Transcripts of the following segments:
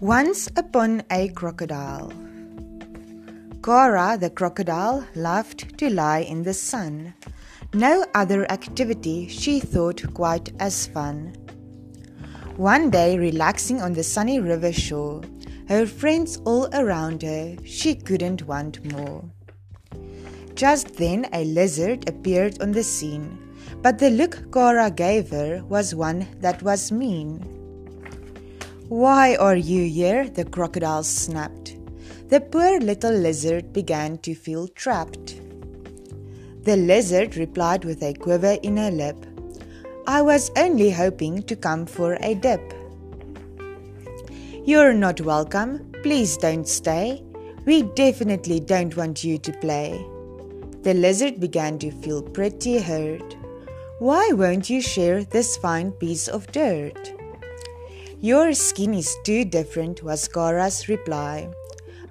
Once upon a crocodile. Cora the crocodile loved to lie in the sun. No other activity she thought quite as fun. One day, relaxing on the sunny river shore, her friends all around her, she couldn't want more. Just then, a lizard appeared on the scene, but the look Cora gave her was one that was mean. Why are you here? the crocodile snapped. The poor little lizard began to feel trapped. The lizard replied with a quiver in her lip, I was only hoping to come for a dip. You're not welcome. Please don't stay. We definitely don't want you to play. The lizard began to feel pretty hurt. Why won't you share this fine piece of dirt? Your skin is too different, was Cora's reply.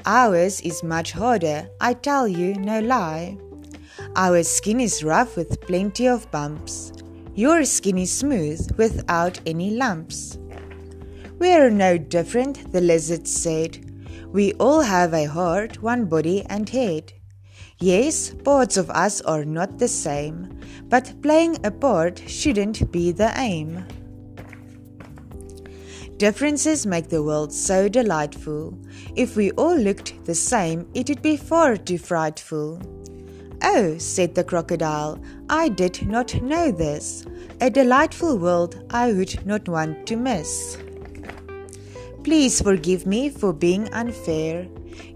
Ours is much harder, I tell you, no lie. Our skin is rough with plenty of bumps. Your skin is smooth without any lumps. We're no different, the lizard said. We all have a heart, one body and head. Yes, parts of us are not the same, but playing a part shouldn't be the aim. Differences make the world so delightful. If we all looked the same, it would be far too frightful. Oh, said the crocodile, I did not know this. A delightful world I would not want to miss. Please forgive me for being unfair.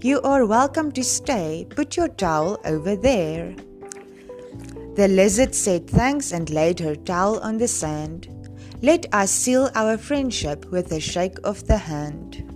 You are welcome to stay. Put your towel over there. The lizard said thanks and laid her towel on the sand. Let us seal our friendship with a shake of the hand.